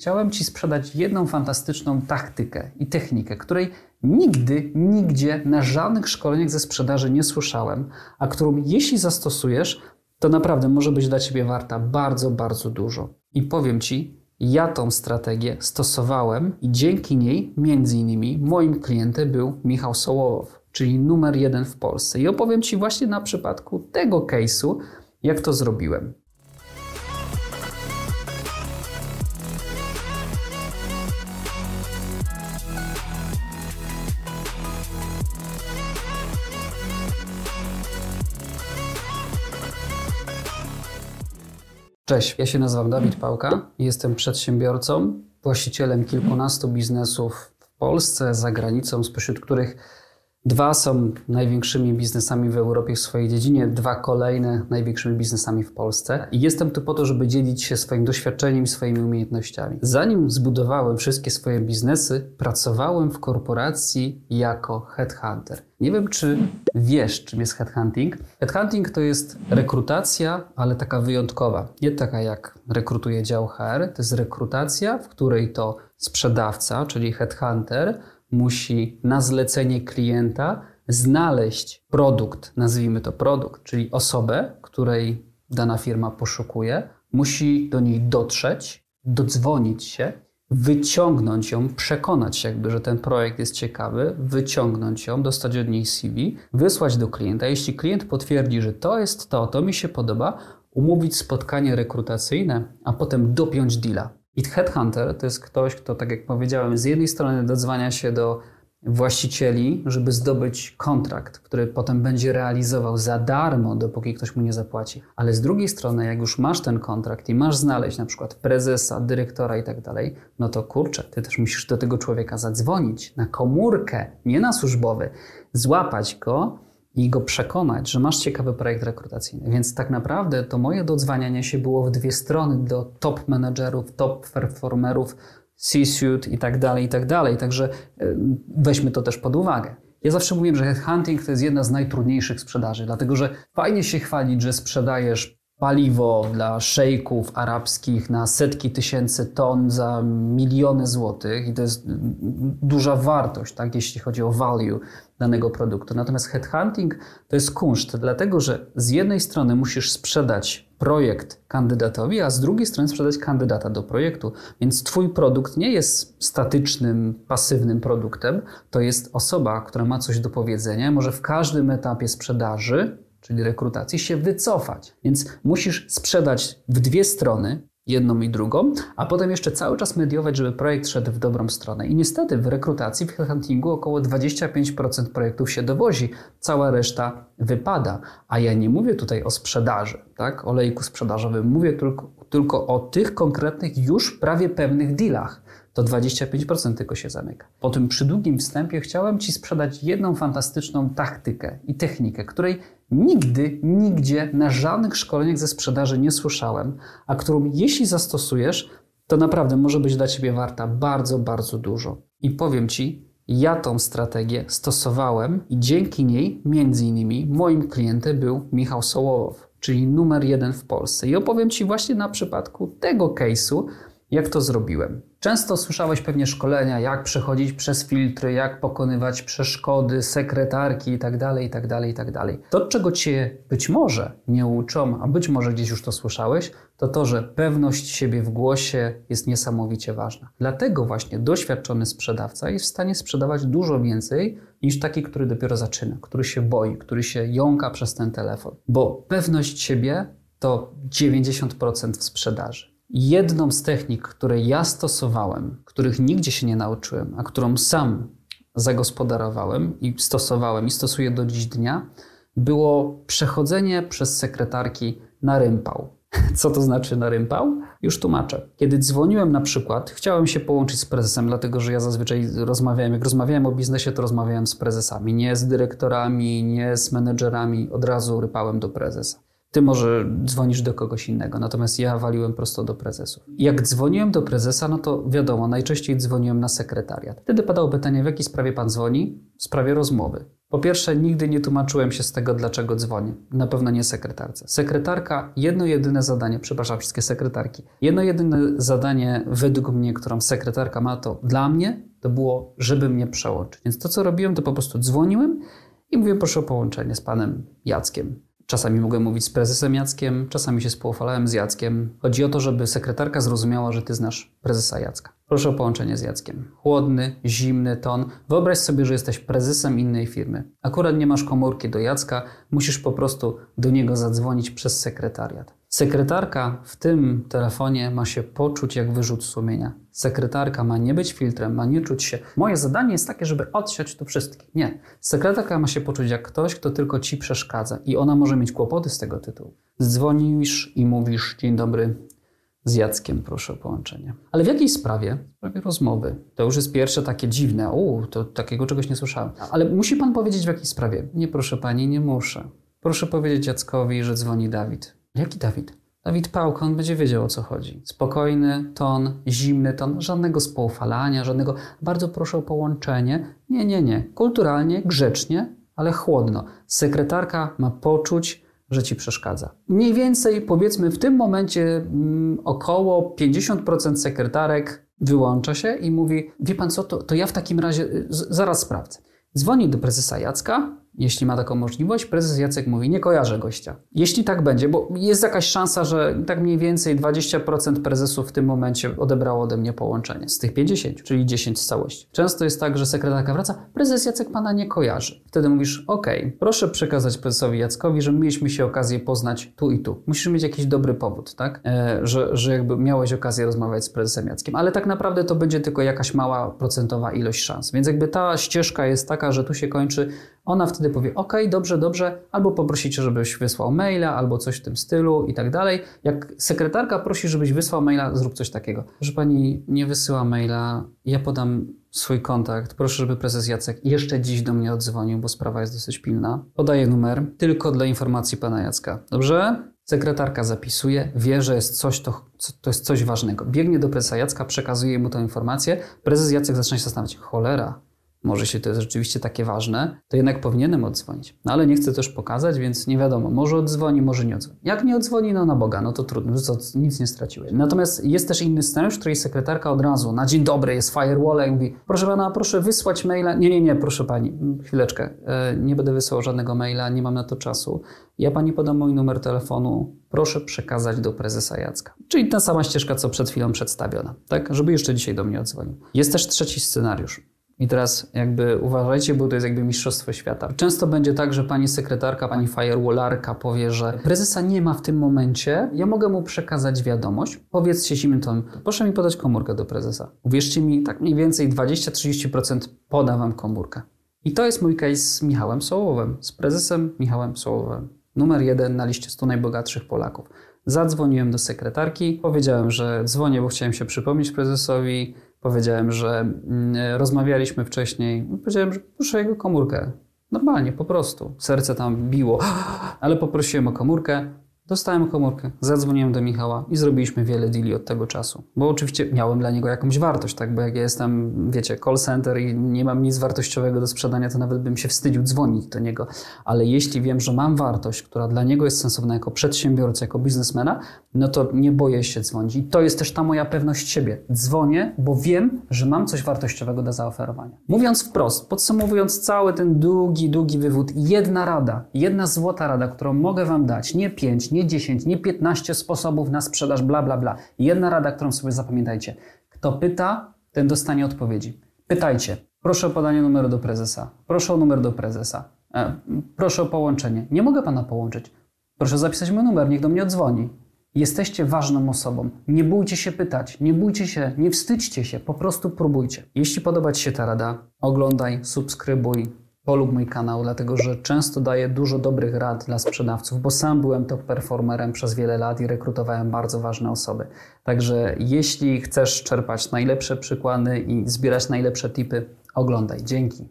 Chciałem Ci sprzedać jedną fantastyczną taktykę i technikę, której nigdy, nigdzie na żadnych szkoleniach ze sprzedaży nie słyszałem, a którą jeśli zastosujesz, to naprawdę może być dla Ciebie warta bardzo, bardzo dużo. I powiem Ci, ja tą strategię stosowałem i dzięki niej, między innymi, moim klientem był Michał Sołowow, czyli numer jeden w Polsce. I opowiem Ci właśnie na przypadku tego case'u, jak to zrobiłem. Cześć, ja się nazywam Dawid Pałka, jestem przedsiębiorcą, właścicielem kilkunastu biznesów w Polsce, za granicą, spośród których dwa są największymi biznesami w Europie w swojej dziedzinie, dwa kolejne największymi biznesami w Polsce. I jestem tu po to, żeby dzielić się swoim doświadczeniem i swoimi umiejętnościami. Zanim zbudowałem wszystkie swoje biznesy, pracowałem w korporacji jako headhunter. Nie wiem, czy wiesz, czym jest headhunting. Headhunting to jest rekrutacja, ale taka wyjątkowa. Nie taka jak rekrutuje dział HR, to jest rekrutacja, w której to sprzedawca, czyli headhunter, musi na zlecenie klienta znaleźć produkt, nazwijmy to produkt, czyli osobę, której dana firma poszukuje, musi do niej dotrzeć, dodzwonić się wyciągnąć ją, przekonać się jakby, że ten projekt jest ciekawy, wyciągnąć ją, dostać od niej CV, wysłać do klienta. Jeśli klient potwierdzi, że to jest to, to mi się podoba, umówić spotkanie rekrutacyjne, a potem dopiąć deala. I headhunter to jest ktoś, kto, tak jak powiedziałem, z jednej strony dodzwania się do właścicieli, żeby zdobyć kontrakt, który potem będzie realizował za darmo, dopóki ktoś mu nie zapłaci. Ale z drugiej strony, jak już masz ten kontrakt i masz znaleźć na przykład prezesa, dyrektora i tak dalej, no to kurczę, ty też musisz do tego człowieka zadzwonić na komórkę, nie na służbowy, złapać go i go przekonać, że masz ciekawy projekt rekrutacyjny. Więc tak naprawdę to moje dodzwanianie się było w dwie strony do top menedżerów, top performerów, C-suite i tak dalej, i tak dalej. Także e, weźmy to też pod uwagę. Ja zawsze mówię, że headhunting to jest jedna z najtrudniejszych sprzedaży, dlatego że fajnie się chwalić, że sprzedajesz paliwo dla szejków arabskich na setki tysięcy ton za miliony złotych i to jest duża wartość, tak, jeśli chodzi o value danego produktu. Natomiast headhunting to jest kunszt, dlatego że z jednej strony musisz sprzedać projekt kandydatowi, a z drugiej strony sprzedać kandydata do projektu. Więc Twój produkt nie jest statycznym, pasywnym produktem, to jest osoba, która ma coś do powiedzenia, może w każdym etapie sprzedaży, czyli rekrutacji, się wycofać. Więc musisz sprzedać w dwie strony, jedną i drugą, a potem jeszcze cały czas mediować, żeby projekt szedł w dobrą stronę. I niestety w rekrutacji, w headhuntingu około 25% projektów się dowozi, cała reszta wypada. A ja nie mówię tutaj o sprzedaży, tak, olejku sprzedażowym, mówię tylko, tylko o tych konkretnych, już prawie pewnych dealach to 25% tylko się zamyka. Po tym przydługim wstępie chciałem Ci sprzedać jedną fantastyczną taktykę i technikę, której nigdy, nigdzie na żadnych szkoleniach ze sprzedaży nie słyszałem, a którą jeśli zastosujesz, to naprawdę może być dla Ciebie warta bardzo, bardzo dużo. I powiem Ci, ja tą strategię stosowałem i dzięki niej, między innymi, moim klientem był Michał Sołowow, czyli numer jeden w Polsce. I opowiem Ci właśnie na przypadku tego case'u, jak to zrobiłem? Często słyszałeś pewnie szkolenia, jak przechodzić przez filtry, jak pokonywać przeszkody, sekretarki itd., itd., itd. To, czego Cię być może nie uczą, a być może gdzieś już to słyszałeś, to to, że pewność siebie w głosie jest niesamowicie ważna. Dlatego właśnie doświadczony sprzedawca jest w stanie sprzedawać dużo więcej niż taki, który dopiero zaczyna, który się boi, który się jąka przez ten telefon. Bo pewność siebie to 90% w sprzedaży. Jedną z technik, które ja stosowałem, których nigdzie się nie nauczyłem, a którą sam zagospodarowałem i stosowałem i stosuję do dziś dnia, było przechodzenie przez sekretarki na rympał. Co to znaczy na rympał? Już tłumaczę. Kiedy dzwoniłem na przykład, chciałem się połączyć z prezesem, dlatego że ja zazwyczaj rozmawiałem, jak rozmawiałem o biznesie, to rozmawiałem z prezesami, nie z dyrektorami, nie z menedżerami, od razu rypałem do prezesa. Ty może dzwonisz do kogoś innego, natomiast ja waliłem prosto do prezesów. Jak dzwoniłem do prezesa, no to wiadomo, najczęściej dzwoniłem na sekretariat. Wtedy padało pytanie, w jakiej sprawie pan dzwoni? W sprawie rozmowy. Po pierwsze, nigdy nie tłumaczyłem się z tego, dlaczego dzwonię. Na pewno nie sekretarce. Sekretarka, jedno jedyne zadanie, przepraszam wszystkie sekretarki, jedno jedyne zadanie według mnie, którą sekretarka ma, to dla mnie, to było, żeby mnie przełączyć. Więc to, co robiłem, to po prostu dzwoniłem i mówiłem, proszę o połączenie z panem Jackiem. Czasami mogłem mówić z prezesem Jackiem, czasami się spoufalałem z Jackiem. Chodzi o to, żeby sekretarka zrozumiała, że ty znasz prezesa Jacka. Proszę o połączenie z Jackiem. Chłodny, zimny ton. Wyobraź sobie, że jesteś prezesem innej firmy. Akurat nie masz komórki do Jacka, musisz po prostu do niego zadzwonić przez sekretariat. Sekretarka w tym telefonie ma się poczuć jak wyrzut sumienia. Sekretarka ma nie być filtrem, ma nie czuć się. Moje zadanie jest takie, żeby odsiać tu wszystkich. Nie. Sekretarka ma się poczuć jak ktoś, kto tylko ci przeszkadza i ona może mieć kłopoty z tego tytułu. Dzwonisz i mówisz: Dzień dobry, z Jackiem proszę o połączenie. Ale w jakiej sprawie? W sprawie rozmowy. To już jest pierwsze takie dziwne. U, to takiego czegoś nie słyszałem. Ale musi pan powiedzieć w jakiej sprawie? Nie, proszę pani, nie muszę. Proszę powiedzieć Jackowi, że dzwoni Dawid. Jaki Dawid? Dawid Pałka, on będzie wiedział o co chodzi. Spokojny ton, zimny ton, żadnego spoufalania, żadnego bardzo proszę o połączenie. Nie, nie, nie. Kulturalnie, grzecznie, ale chłodno. Sekretarka ma poczuć, że ci przeszkadza. Mniej więcej, powiedzmy, w tym momencie mm, około 50% sekretarek wyłącza się i mówi: Wie pan co, to, to ja w takim razie y, z, zaraz sprawdzę. Dzwoni do prezesa Jacka, jeśli ma taką możliwość, prezes Jacek mówi, nie kojarzę gościa. Jeśli tak będzie, bo jest jakaś szansa, że tak mniej więcej 20% prezesów w tym momencie odebrało ode mnie połączenie z tych 50, czyli 10 z całości. Często jest tak, że sekretarka wraca, prezes Jacek pana nie kojarzy. Wtedy mówisz, ok, proszę przekazać prezesowi Jackowi, że mieliśmy się okazję poznać tu i tu. Musisz mieć jakiś dobry powód, tak? E, że, że jakby miałeś okazję rozmawiać z prezesem Jackiem, ale tak naprawdę to będzie tylko jakaś mała procentowa ilość szans. Więc jakby ta ścieżka jest taka, że tu się kończy ona wtedy powie: OK, dobrze, dobrze, albo poprosicie, żebyś wysłał maila, albo coś w tym stylu i tak dalej. Jak sekretarka prosi, żebyś wysłał maila, zrób coś takiego. Proszę pani, nie wysyła maila, ja podam swój kontakt. Proszę, żeby prezes Jacek jeszcze dziś do mnie odzwonił, bo sprawa jest dosyć pilna. Podaję numer tylko dla informacji pana Jacka. Dobrze? Sekretarka zapisuje, wie, że jest coś, to, to jest coś ważnego. Biegnie do prezesa Jacka, przekazuje mu tę informację. Prezes Jacek zaczyna się zastanawiać: cholera, może się to jest rzeczywiście takie ważne, to jednak powinienem odzwonić. No ale nie chcę też pokazać, więc nie wiadomo, może odzwoni, może nie odzwoni. Jak nie odzwoni, no na Boga, no to trudno, nic nie straciłeś. Natomiast jest też inny scenariusz, w której sekretarka od razu na dzień dobry jest firewall i mówi, proszę pana, proszę wysłać maila. Nie, nie, nie, proszę pani, chwileczkę, e, nie będę wysyłał żadnego maila, nie mam na to czasu. Ja pani podam mój numer telefonu, proszę przekazać do prezesa Jacka. Czyli ta sama ścieżka, co przed chwilą przedstawiona, tak? Żeby jeszcze dzisiaj do mnie odzwonił. Jest też trzeci scenariusz. I teraz jakby uważajcie, bo to jest jakby mistrzostwo świata. Często będzie tak, że pani sekretarka, pani firewallarka powie, że prezesa nie ma w tym momencie, ja mogę mu przekazać wiadomość. Powiedzcie tonem, proszę mi podać komórkę do prezesa. Uwierzcie mi, tak mniej więcej 20-30% poda wam komórkę. I to jest mój case z Michałem Sołowem, z prezesem Michałem Sołowem. Numer jeden na liście 100 najbogatszych Polaków. Zadzwoniłem do sekretarki, powiedziałem, że dzwonię, bo chciałem się przypomnieć prezesowi, Powiedziałem, że mm, rozmawialiśmy wcześniej. Powiedziałem, że proszę jego komórkę. Normalnie, po prostu. Serce tam biło, ale poprosiłem o komórkę. Dostałem komórkę, zadzwoniłem do Michała i zrobiliśmy wiele deali od tego czasu. Bo oczywiście miałem dla niego jakąś wartość, tak? Bo jak ja jestem, wiecie, call center i nie mam nic wartościowego do sprzedania, to nawet bym się wstydził dzwonić do niego. Ale jeśli wiem, że mam wartość, która dla niego jest sensowna jako przedsiębiorca, jako biznesmena, no to nie boję się dzwonić. I to jest też ta moja pewność siebie. Dzwonię, bo wiem, że mam coś wartościowego do zaoferowania. Mówiąc wprost, podsumowując cały ten długi, długi wywód, jedna rada, jedna złota rada, którą mogę Wam dać, nie pięć, nie 10, nie 15 sposobów na sprzedaż, bla, bla, bla. Jedna rada, którą sobie zapamiętajcie. Kto pyta, ten dostanie odpowiedzi. Pytajcie. Proszę o podanie numeru do prezesa. Proszę o numer do prezesa. E, proszę o połączenie. Nie mogę Pana połączyć. Proszę zapisać mój numer, niech do mnie odzwoni. Jesteście ważną osobą. Nie bójcie się pytać, nie bójcie się, nie wstydźcie się, po prostu próbujcie. Jeśli podoba Ci się ta rada, oglądaj, subskrybuj, polub mój kanał, dlatego że często daję dużo dobrych rad dla sprzedawców, bo sam byłem top performerem przez wiele lat i rekrutowałem bardzo ważne osoby. Także jeśli chcesz czerpać najlepsze przykłady i zbierać najlepsze tipy, oglądaj. Dzięki.